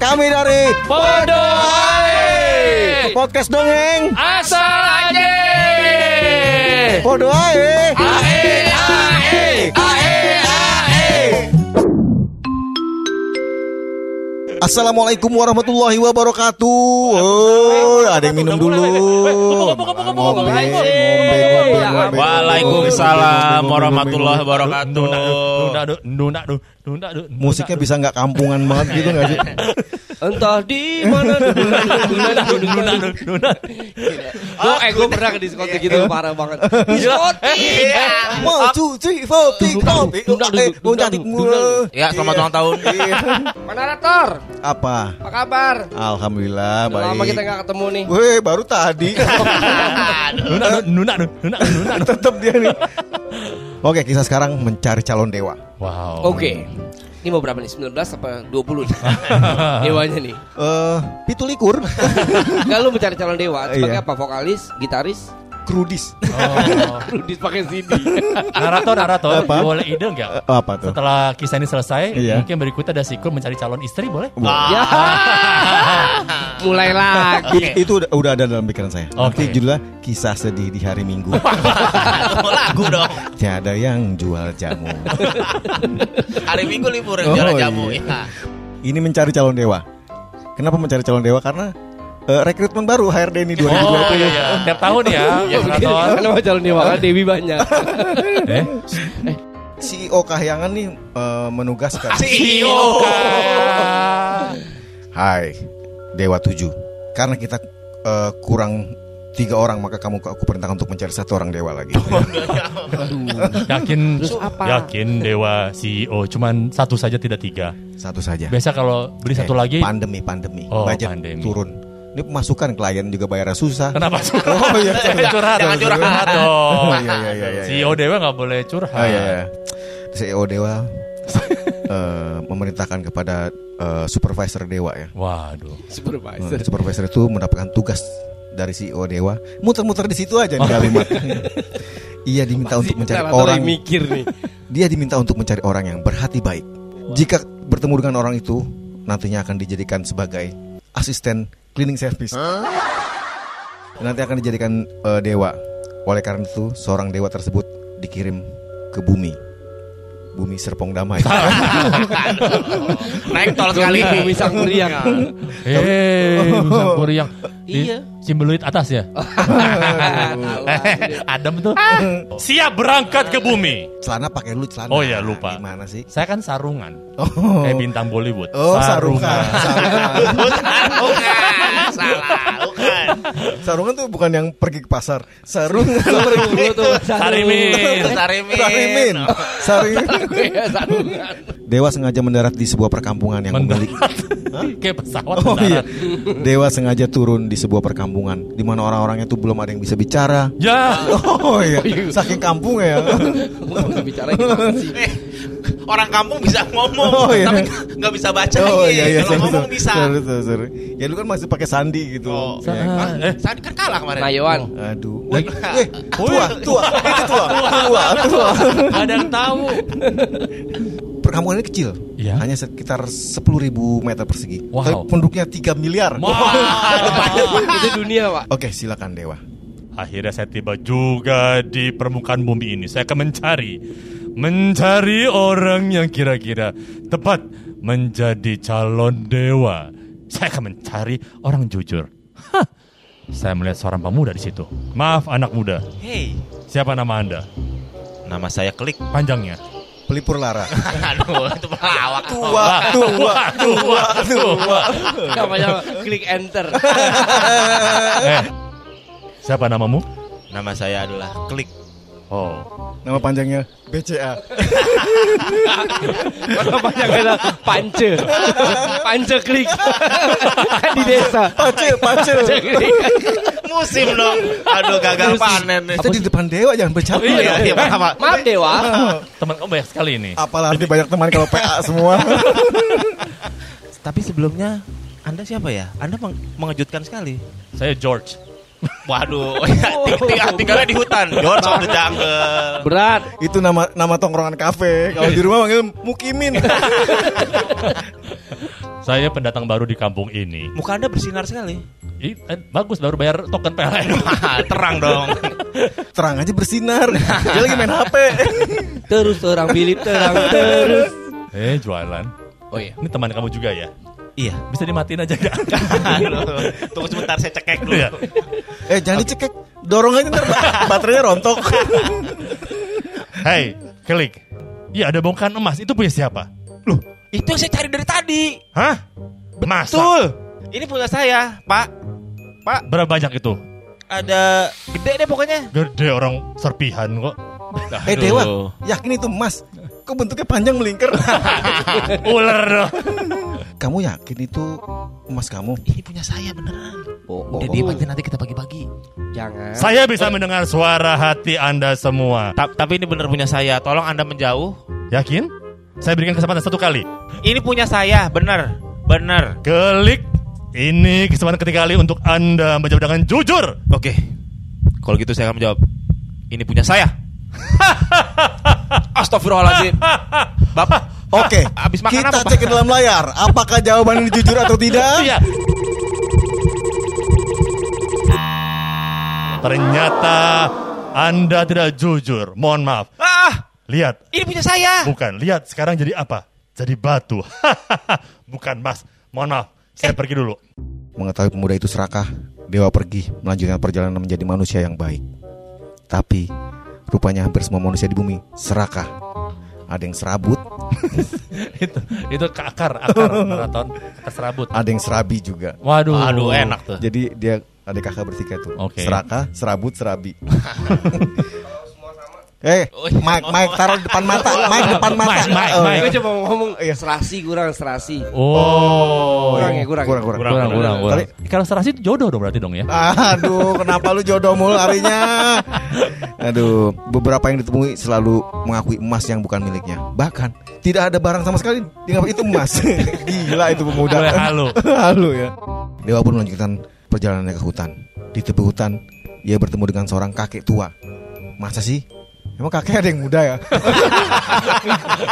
Kami dari Podo Ae. Podcast Dongeng Asal aja. Podo Ae Ae ae ae ae. Assalamualaikum warahmatullahi wabarakatuh Oh ada yang minum dulu. Waalaikumsalam warahmatullahi wabarakatuh. Musiknya bisa nggak kampungan banget gitu nggak sih? Entah di mana. Gue eh gue pernah ke diskotik gitu parah banget. Diskotik. One, two, three, four, tiga, empat, eh, mau cantik mulu. Ya, selamat ulang tahun. Manarator, Apa? apa kabar? Alhamdulillah Udah lama kita baik. nggak ketemu nih. Weh, baru tadi. Nunda, nunda, nunda, nunda. Tetap dia nih. Oke, kisah sekarang mencari calon dewa. Wow. Oke. Ini mau berapa nih? 19 apa 20 nih? Dewanya nih. Eh, pitu likur, Enggak lu mencari calon dewa sebagai Iya. apa? Vokalis, gitaris, krudis. Oh. Rudis pakai CD. Narator, narator, Apa? boleh ide nggak? Eh, apa tuh? Setelah kisah ini selesai, Iya. mungkin berikutnya ada sequel mencari calon istri, boleh? ya. Mulai lagi. Itu udah, udah ada dalam pikiran saya. Nanti Oke. judulnya kisah sedih di hari Minggu. Lagu dong. Tiada yang jual jamu. Hari Minggu libur Oh, yang jalan jamu. iya. Ya. Ini mencari calon dewa. Kenapa mencari calon dewa? Karena eh, rekrutmen baru HRD ini 2020. Oh iya, iya. Tiap tahun ya. Karena mau calon dewa kan Dewi banyak. Eh, CEO Kahyangan nih eh, menugaskan. CEO. Hai, Dewa 7. Karena kita eh, kurang tiga orang maka kamu aku perintahkan untuk mencari satu orang dewa lagi. yakin, Terus apa? yakin dewa CEO, cuman satu saja tidak tiga. satu saja. Biasa kalau beli satu Eh, lagi, pandemi pandemi Oh, budget pandemi. turun ini pemasukan klien juga bayarnya susah kenapa oh iya curhat? Jangan curhat dong. oh iya iya iya, iya. CEO dewa nggak boleh curhat. oh iya, iya. CEO dewa eh, memerintahkan kepada eh, supervisor dewa ya. Waduh. Supervisor. Eh, supervisor itu mendapatkan tugas dari CEO dewa. Muter-muter di situ aja nih kalimat. Ia diminta untuk mencari orang. yang mikir nih. dia diminta untuk mencari orang yang berhati baik. Jika bertemu dengan orang itu nantinya akan dijadikan sebagai asisten cleaning service. Nanti akan dijadikan eh, dewa. Oleh karena itu seorang dewa tersebut dikirim ke bumi bumi Serpong Damai Naik tol sekali. Bumi sang meriang. Eh, Sang Kuriang. Di Iya. Simbeluit atas ya. Adam tuh. Siap berangkat ke bumi. celana pakai lu celana Oh iya, lupa. gimana sih Saya kan sarungan. oh Kayak bintang Bollywood. oh sarungan sarungan Bukan. Salah. Sarungan tuh bukan yang pergi ke pasar sarungan Lu tuh Sarimin. Sarimin. Sarimin Sarimin sarungan. Dewa sengaja mendarat di sebuah perkampungan yang memiliki. Kayak pesawat Oh iya. mendarat. Dewa sengaja turun di sebuah perkampungan di mana orang-orangnya tuh belum ada yang bisa bicara. Ya. Oh iya, saking kampungnya ya. Nggak bisa bicara gimana sih? Eh, orang kampung bisa ngomong, Oh, iya. tapi nggak bisa baca. Oh iya iya, Kalau sorry, ngomong sorry. bisa. Sorry, sorry, sorry. Ya lu kan masih pakai sandi gitu. Oh, Ya, Ah, eh, Sandi kan kalah kemarin. Nayoan. Aduh. Lagi- Eh, tua, tua, itu tua, tua, tua. Ada yang tahu. Perkampungan ini kecil. Iya. Hanya sekitar 10.000 meter persegi. Wow. Tapi penduduknya 3 miliar. Itu dunia, Pak. Oke, silakan Dewa. Akhirnya saya tiba juga di permukaan bumi ini. Saya akan mencari, mencari orang yang kira-kira tepat menjadi calon dewa. Saya akan mencari orang jujur. Hah. Saya melihat seorang pemuda di situ. Maaf anak muda. Hey, Siapa nama anda? nama saya Klik. Panjangnya. Pelipur Lara. Aduh, itu pelawak. Tua, tua, tua, tua. Namanya klik enter. Eh, siapa namamu? Nama saya adalah Klik. Oh, Nama panjangnya BCA. Namanya adalah pance. Pance klik. Kan di desa. Pace, pace. Musim dong. Aduh, gagal panen nih. Kita di depan Dewa jangan bercanda. Iya, iya, apa? Maaf Dewa. teman kamu banyak sekali ini. Apalah arti banyak teman kalau PA semua. Tapi sebelumnya Anda siapa ya? Anda meng- mengejutkan sekali. Saya George. Waduh, ting- ting- tinggalnya di hutan. George of the Jungle. Berat. Itu nama nama tongkrongan kafe. Kalau di rumah manggil Mukimin. Saya pendatang baru di kampung ini. Muka anda bersinar sekali. Ih, eh, bagus baru bayar token PLN. Terang dong. Terang aja bersinar. Dia lagi main HP. Terus orang Philip terang terus. eh jualan. Oh iya. Ini teman kamu juga ya? Iya. Bisa dimatiin aja gak? Tunggu sebentar saya cekek dulu. ya. Eh jangan dicekek. Dorong aja ntar baterainya rontok. Hai, klik. Iya ada bongkahan emas. Itu punya siapa? Loh, itu yang saya cari dari tadi. Hah? Masa? Betul. Ini punya saya, Pak. Pak, Berapa banyak itu? ada gede deh pokoknya. Gede orang serpihan kok. Eh Dewa, yakin itu emas? Kok bentuknya panjang melingkar? Ular dong. Kamu yakin itu emas kamu? Ini punya saya beneran. Oh, Udah diem aja nanti kita bagi-bagi. Jangan. Saya bisa mendengar suara hati Anda semua. Ta- tapi ini bener punya saya. Tolong Anda menjauh. Yakin? Saya berikan kesempatan satu kali. Ini punya saya, bener. Bener. Klik. Ini kesempatan ketiga kali untuk Anda menjawab dengan jujur. Oke. Kalau gitu saya akan menjawab. Ini punya saya. Astagfirullahaladzim. Bapak. Oke, Abis makan kita apa, cek ke dalam layar. Apakah jawaban ini jujur atau tidak? Iya. Ternyata Anda tidak jujur. Mohon maaf. Ah, Lihat. ini punya saya. Bukan. Lihat sekarang jadi apa? Jadi batu. Bukan mas. Mohon maaf. Saya pergi dulu. Mengetahui pemuda itu serakah, Dewa pergi melanjutkan perjalanan menjadi manusia yang baik. Tapi rupanya hampir semua manusia di bumi serakah. Ada yang serabut, itu itu ke akar akar maraton serabut. ada yang serabi juga. Waduh. Aduh, enak tuh. Jadi dia ada kakak bertiga tuh. Oke. Serakah, serabut, serabi. eh, Mike, Mike taruh depan mata, Mike depan mata. Mike, Mike, Oh, Mike. Gue coba mau ngomong serasi kurang serasi. Oh. Kurang ya, kurang. Kurang, kurang. Kurang, kurang, kurang. kurang. Kali- Kalau serasi itu jodoh dong berarti dong ya. Aduh, kenapa lu jodoh mulu harinya? Aduh, beberapa yang ditemui selalu mengakui emas yang bukan miliknya. Bahkan tidak ada barang sama sekali dianggap itu emas. Gila itu pemuda. Boleh halu. halu ya. Dewa pun melanjutkan perjalanannya ke hutan. Di tepi hutan, ia bertemu dengan seorang kakek tua. Masa sih? Emang kakek ada yang muda ya?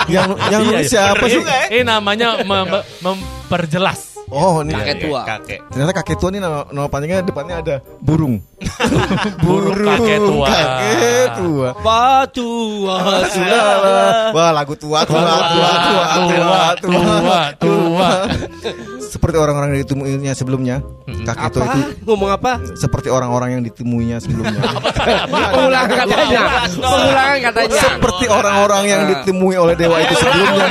yang yang Iya, nulis iya. siapa sih? Ini namanya mem- memperjelas. Oh, ini Kakek tua. Kakek. Ternyata kakek tua ini nama, nama panjangnya depannya ada burung. Burung kakek tua. Kakek tua. Batu Sudah. Wah, lagu tua tua tua tua tua tua, tua. Seperti orang-orang yang ditemuinya sebelumnya. Kakek tua Apa? itu Ngomong apa? seperti orang-orang yang ditemuinya sebelumnya. Pengulangan katanya. Pengulangan katanya. Seperti orang-orang yang ditemui oleh dewa itu sebelumnya.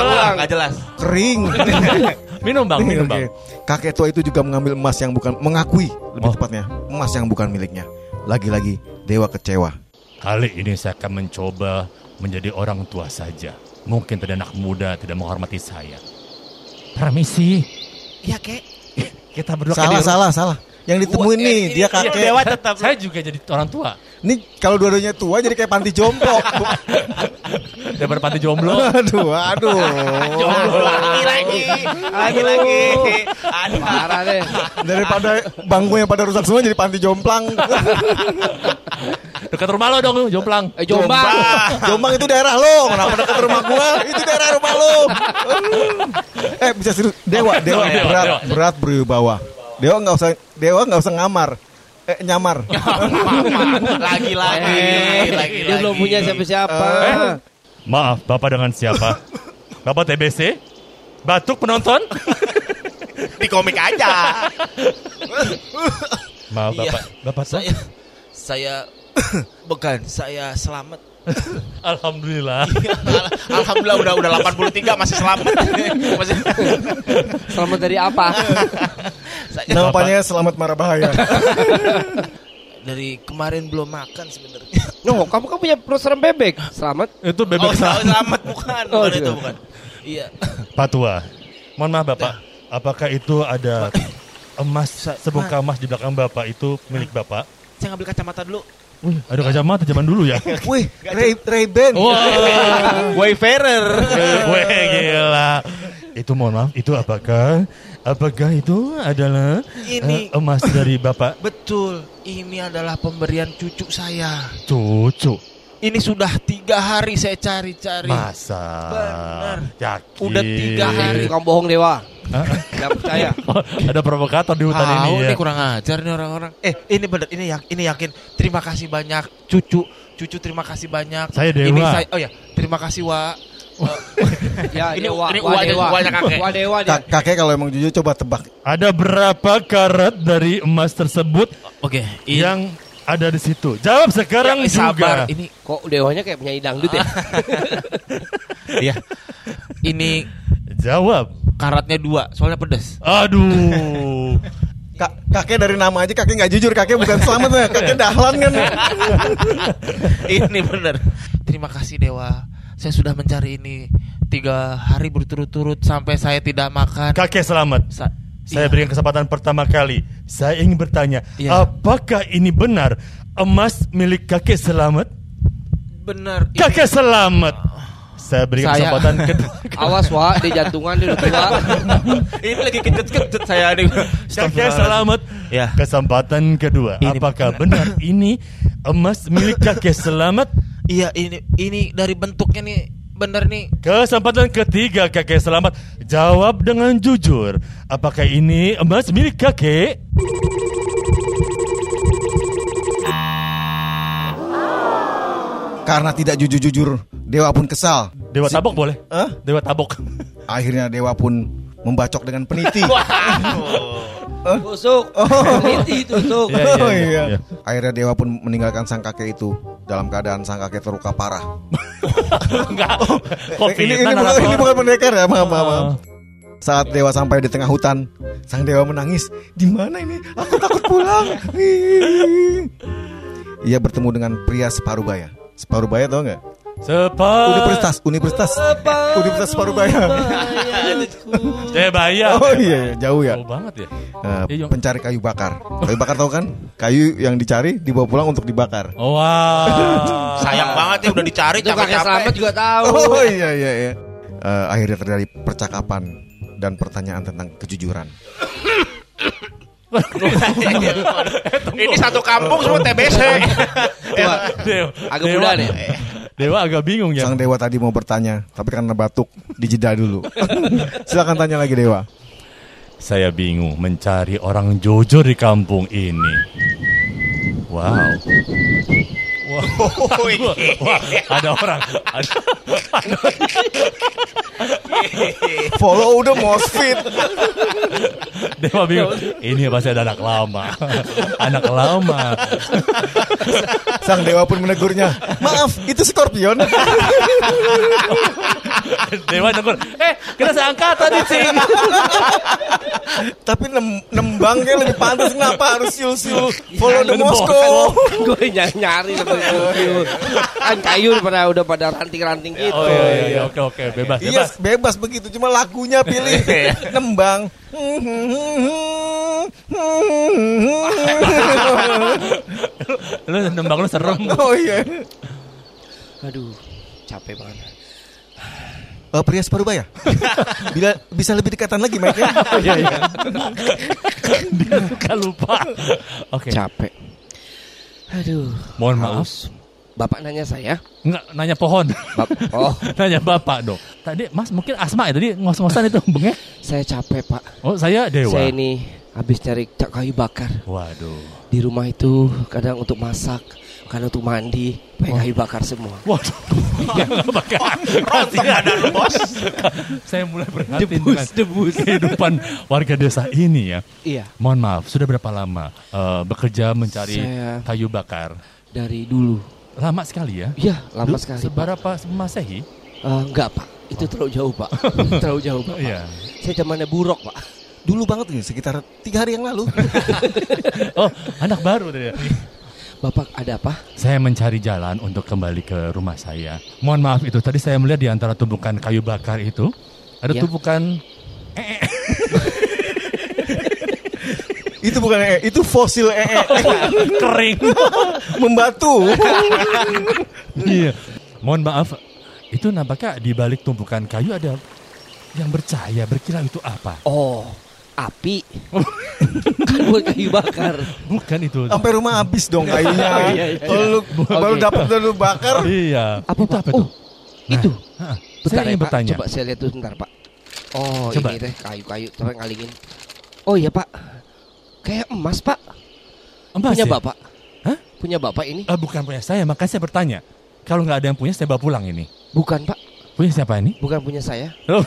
Ulang, nggak jelas. Kering. Minum bang, minum bang. Kakek tua itu juga mengambil emas yang bukan mengakui lebih Oh. tepatnya emas yang bukan miliknya. Lagi-lagi dewa kecewa. Kali ini saya akan mencoba menjadi orang tua saja. Mungkin tidak anak muda tidak menghormati saya. Permisi. Iya, kek. Kita berdua Salah salah salah. Yang ditemuin Wah, nih ini- dia ini kakek. dewa tetap. Saya juga jadi orang tua. Ini kalau dua-duanya tua jadi kayak panti jompo. Daripada panti jomblo. aduh, aduh. Jomblo lagi lagi. Lagi lagi. Aduh. Parah deh. Daripada bangkunya pada rusak semua jadi panti jomplang. Dekat rumah lo dong, jomplang. Eh Jombang. Jombang itu daerah lo. Kenapa dekat rumah gua? Itu daerah rumah lo. eh bisa serius. Dewa, dewa Dewa, berat, dewa. berat berwibawa. Dewa nggak usah, dewa nggak usah ngamar. Eh nyamar. Lagi lagi. Eh, Lagi dia belum punya siapa-siapa. Eh. Maaf, Bapak dengan siapa? Bapak TBC? Batuk penonton? Di komik aja. Maaf, Iya. Bapak. Bapak tuh? Saya saya bukan saya selamat. Alhamdulillah. Al- Alhamdulillah udah udah 83 masih selamat. Masih Selamat dari apa? Namanya Selamat Marah Bahaya. dari kemarin belum makan sebenarnya. No, kamu kan punya serem bebek. Selamat. Itu Oh, bebek sa- selamat bukan. Oh, Bukan iya. itu bukan. Iya. Pak Tua. Mohon maaf, Bapak. Apakah itu ada emas sebuka emas di belakang Bapak itu milik Bapak? Saya ngambil kacamata dulu. Wih, ada kacamata zaman dulu ya. Wih, Ray, Ray Ban. Wah, Wayfarer. Weh gila. Itu mohon maaf, itu apakah? Apakah itu adalah Ini. eh, emas dari Bapak Betul. Ini adalah pemberian cucu saya. cucu? Ini sudah tiga hari saya cari-cari. Masa? Benar. Yakin? Udah tiga hari. Tukang bohong dewa. Nggak percaya. Oh, ada provokator di hutan Tahu ini ya. nih kurang ajar nih orang-orang. Eh, ini bener, ini yak, ini yakin. Terima kasih banyak, cucu. Cucu terima kasih banyak. Saya Dewa. Ini saya, oh ya, terima kasih Wa. Ya, Ini- dewa, ini wa dewa. uanya kakek. Wa dewa dia. Ka- kakek kalau emang jujur coba tebak. Ada berapa karat dari emas tersebut Oke, ini yang ada di situ? Jawab sekarang Ya, sabar. juga. Ini Kok dewanya kayak penyanyi dangdut ya? ya. Ini Jawab. Karatnya dua, soalnya pedas. Aduh. Ka- kakek dari nama aja kakek nggak jujur, kakek bukan selamat ya, kakek dahlan kan. ini bener. Terima kasih Dewa. Saya sudah mencari ini tiga hari berturut-turut sampai saya tidak makan. Kakek selamat. Sa- Saya Iya. berikan kesempatan pertama kali. Saya ingin bertanya, Iya. apakah ini benar emas milik kakek selamat? bener. ini- Kakek selamat. Saya berikan Saya- kesempatan kedua. Awas wa, di jantungan udah tua. ini lagi kejut-kejut saya nih. Kakek selamat. Ya. Kesempatan kedua. Ini apakah benar. benar ini emas milik kakek selamat? Iya ini ini dari bentuknya nih bener nih. Kesempatan ketiga kakek selamat. Jawab dengan jujur. Apakah ini emas milik kakek? Karena tidak jujur-jujur, dewa pun kesal. Dewa tabok boleh? Hah? Dewa tabok. Akhirnya dewa pun membacok dengan peniti. Tusuk. Peniti tusuk. Iya, iya, Oh iya, iya. iya. Akhirnya dewa pun meninggalkan sang kakek itu dalam keadaan sang kakek terluka parah. Enggak. Covid ini, ini, bukan, ini bukan pendekar ya, maaf, maaf, maaf. Saat dewa sampai di tengah hutan, sang dewa menangis. Di mana ini? Aku takut pulang. Ia bertemu dengan pria separuh baya. Separuh baya tau nggak? Sepa. Universitas, universitas, universitas separuh baya. Jebaya. Oh iya, iya, jauh ya. Jauh banget ya. Iya. pencari kayu bakar. Kayu bakar tau kan? Kayu yang dicari dibawa pulang untuk dibakar. Oh, wow. Sayang banget ya udah dicari Itu kakek selamat juga tahu. Oh iya iya iya. Eh, akhirnya terjadi percakapan dan pertanyaan tentang kejujuran. ini satu kampung semua TBC. Dewa, Agak Dewa- muda deh. Dewa agak bingung ya. Sang dewa tadi mau bertanya, tapi karena batuk dijeda dulu. Silakan tanya lagi dewa. Saya bingung mencari orang jujur di kampung ini. Wow. Wah, Wah, ada orang. Ada, Follow the Mosfit. Dewa bingung. Ini pasti ada anak lama. Anak lama. Sang dewa pun menegurnya. Maaf, itu Scorpion. Dewa negur. Eh, kita seangkatan nih, Cing. tapi nem nembangnya lebih pantas kenapa harus siul-siul follow the Moscow. Gue nyari Kan kayu pada udah pada ranting-ranting gitu. Oh iya, iya, iya. oke oke bebas Iya bebas. bebas begitu cuma lagunya pilih nembang. Lu nembang lu serem. oh iya. Aduh, capek banget. Oh, pria separuh baya. Bila bisa lebih dekatan lagi Mike ya. Iya iya. Dia suka lupa. Oke. Capek. Aduh. Mohon maaf. Bapak nanya saya. Enggak nanya pohon. Bap oh, nanya bapak dong. Tadi Mas mungkin asma ya tadi ngos-ngosan itu bengek. saya capek pak. Oh saya dewa. Saya ini habis cari cak kayu bakar Waduh. di rumah itu kadang untuk masak, kadang untuk mandi, pakai kayu bakar semua. Waduh. Bakar. Bos. Saya mulai berhati dengan debus. kehidupan warga desa ini ya. Iya, Mohon maaf, sudah berapa lama eh, bekerja mencari Saya- kayu bakar? dari dulu. Lama sekali ya? Iya, lama Lu sekali. Pak. Seberapa masehi? Eh, enggak pak, itu terlalu jauh pak. terlalu jauh pak. Iya. Saya zamannya buruk pak. Dulu banget nih sekitar tiga hari yang lalu. Oh, anak baru tadi ya. Bapak ada apa? Saya mencari jalan untuk kembali ke rumah saya. Mohon maaf itu tadi saya melihat di antara tumpukan kayu bakar itu ada Ya. tumpukan itu bukan ee, itu fosil ee kering. membatu. Iya. Mohon maaf. Itu nampaknya di balik tumpukan kayu ada yang bercahaya berkilau itu apa? Oh, api. Buat kayu bakar. Bukan itu. Sampai rumah habis dong kayunya. iya, iya. Kalau lu baru dapat udah lu bakar. Iya. Apa itu pak? apa itu? Oh, itu. Hah, Bentar saya ingin ya, Pak. bertanya. Coba saya lihat dulu sebentar pak. Oh Coba. ini teh kayu-kayu sampai ngalingin. Oh iya pak, kayak emas pak. Emas punya ya? bapak? Hah? Punya bapak ini? Ah, bukan punya saya, makanya saya bertanya. Kalau nggak ada yang punya, saya bawa pulang ini. Bukan pak, Punya siapa ini? bukan punya saya. Oh,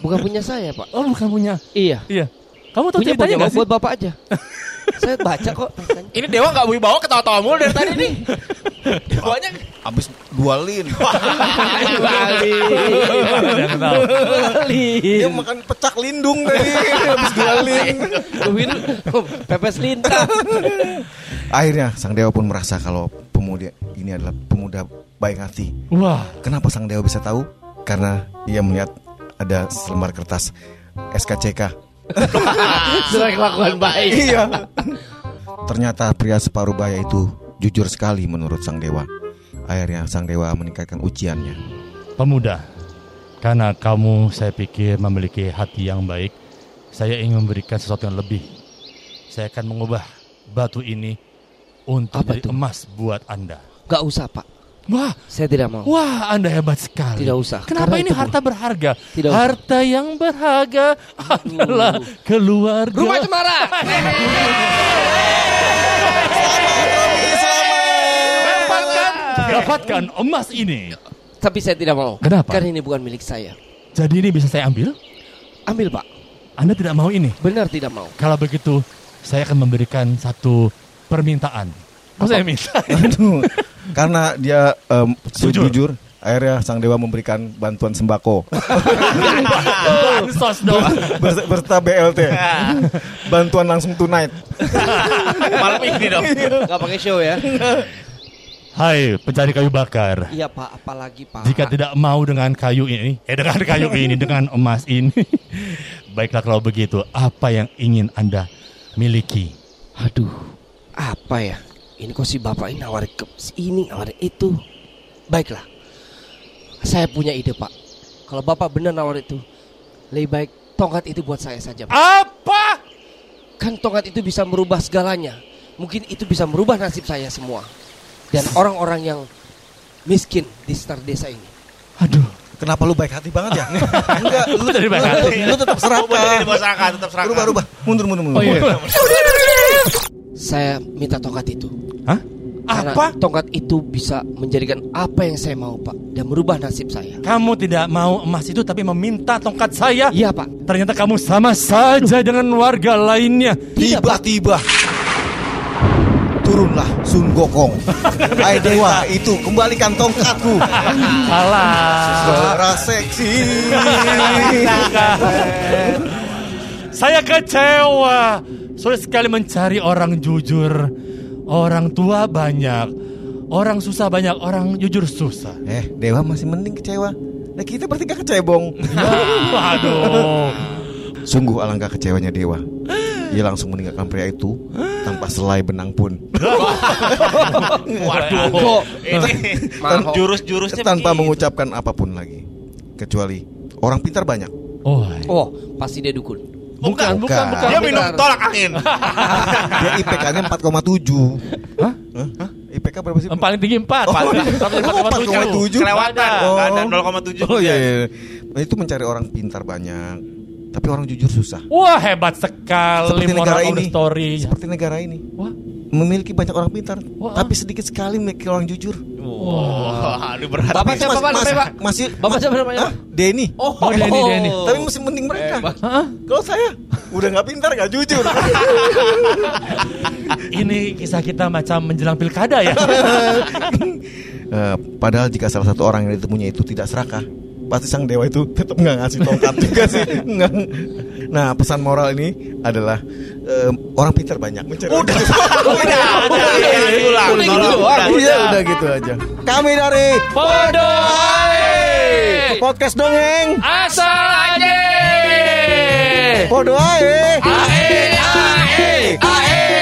Bukan punya saya pak. oh bukan punya. Iya. Iya. Kamu tahu Punya ceritanya sih? buat bapak aja. saya baca kok. Ini Dewa nggak wibawa ketawa-tawa mulu dari tadi nih. Dewanya Habis dua lin. Dia makan pecak lindung tadi habis dua lin. Win pepes lintang. Akhirnya sang dewa pun merasa kalau pemuda ini adalah pemuda baik hati. Wah, Kenapa sang dewa bisa tahu? Karena ia melihat ada selembar kertas SKCK. Surat kelakuan baik. Iya. Ternyata pria separuh baya itu jujur sekali menurut sang dewa. Akhirnya sang dewa meningkatkan ujiannya. pemuda. Karena kamu saya pikir memiliki hati yang baik, saya ingin memberikan sesuatu yang lebih. Saya akan mengubah batu ini untuk Apa jadi itu? emas buat Anda. Gak usah pak, Wah, saya tidak mau. wah Anda hebat sekali. Tidak usah, Kenapa karena ini harta berharga? Tidak usah. harta yang berharga adalah keluarga. Rumah Cemara. Dapatkan, dapatkan emas ini. Tapi saya tidak mau. Kenapa? Karena ini bukan milik saya. Jadi ini bisa saya ambil? Ambil pak. Anda tidak mau ini? Benar tidak mau. Kalau begitu, saya akan memberikan satu permintaan. Apa saya minta? Aduh. Karena dia em, Jujur. jujur, akhirnya sang dewa memberikan bantuan sembako Bansos dong. Bers- berserta BLT. Bantuan langsung tonight. malam ini dong. Gak pakai show ya. Hai, pencari kayu bakar. Iya pak, apalagi pak. Jika tidak mau dengan kayu ini, eh dengan kayu ini, dengan emas ini, baiklah kalau begitu, apa yang ingin Anda miliki? Aduh, apa ya? Ini kok si bapak ini nawarin ke si ini, nawarin itu. Baiklah, saya punya ide pak. Kalau bapak benar nawarin itu, lebih baik tongkat itu buat saya saja. Pak. Apa? Kan tongkat itu bisa merubah segalanya. Mungkin itu bisa merubah nasib saya semua. Dan orang-orang yang miskin di sekitar desa ini. Aduh, Kenapa lu baik hati banget ya? Enggak, lu, Jadi baik lu- hati. lu tetap serakah. Jadi bos serakah, tetap serakah. Rubah, rubah. Mundur, mundur, mundur. Oh, iya. Saya minta tongkat itu. Hah? Karena Apa? tongkat itu bisa menjadikan apa yang saya mau pak. Dan merubah nasib saya. Kamu tidak mau emas itu tapi meminta tongkat saya? Iya pak. Ternyata kamu sama saja dengan warga lainnya. Tiba-tiba turunlah Sun Gokong. Hai dewa, itu kembalikan tongkatku. Salah. Darah seksi. Saya kecewa. Sulit sekali mencari orang jujur. Orang tua banyak. Orang susah banyak. Orang jujur susah. Eh, dewa masih mending kecewa. Nah kita berarti gak kecebong. Waduh. Sungguh alangkah kecewanya dewa. Ia langsung meninggalkan pria itu tanpa selai benang pun. Waduh. Kok jurus-jurusnya tanpa begitu. mengucapkan apa pun lagi. Kecuali orang pintar banyak. Oh, Oh, pasti dia dukun. Bukan, bukan, Bukan. bukan. Dia minum tolak angin. Dia IPK-nya 4,7. Hah? Hah? IPK berapa sih? Yang paling tinggi 4 Oh, Sampai 4,7 4,7. Kelewatan. Oh. Nggak ada 0,7 Oh iya, iya. Nah, itu mencari orang pintar banyak. Tapi orang jujur susah. Wah hebat sekali Seperti negara ini. story Seperti negara ini. Wah, Memiliki banyak orang pintar, Wah. tapi sedikit sekali memiliki orang jujur. Wah, aduh berat. Bapak siapa pak namanya pak? Masih Bapak siapa namanya? Denny. Oh, Oh, Denny, Denny. Tapi masih mending mereka. Hah? Kalau saya udah nggak pintar, nggak jujur. ini kisah kita macam menjelang pilkada ya Eh, padahal jika salah satu orang yang ditemunya itu tidak serakah, pasti sang dewa itu tetap nggak ngasih tongkat juga sih. Nggak. Nah, pesan moral ini adalah eh, orang pintar banyak mencari. Udah, Udah, udah. Udah gitu udah. Iya, gitu aja. Kami dari Bodoh podcast dongeng. Asal aja Podo ae. Ae, ae, ae.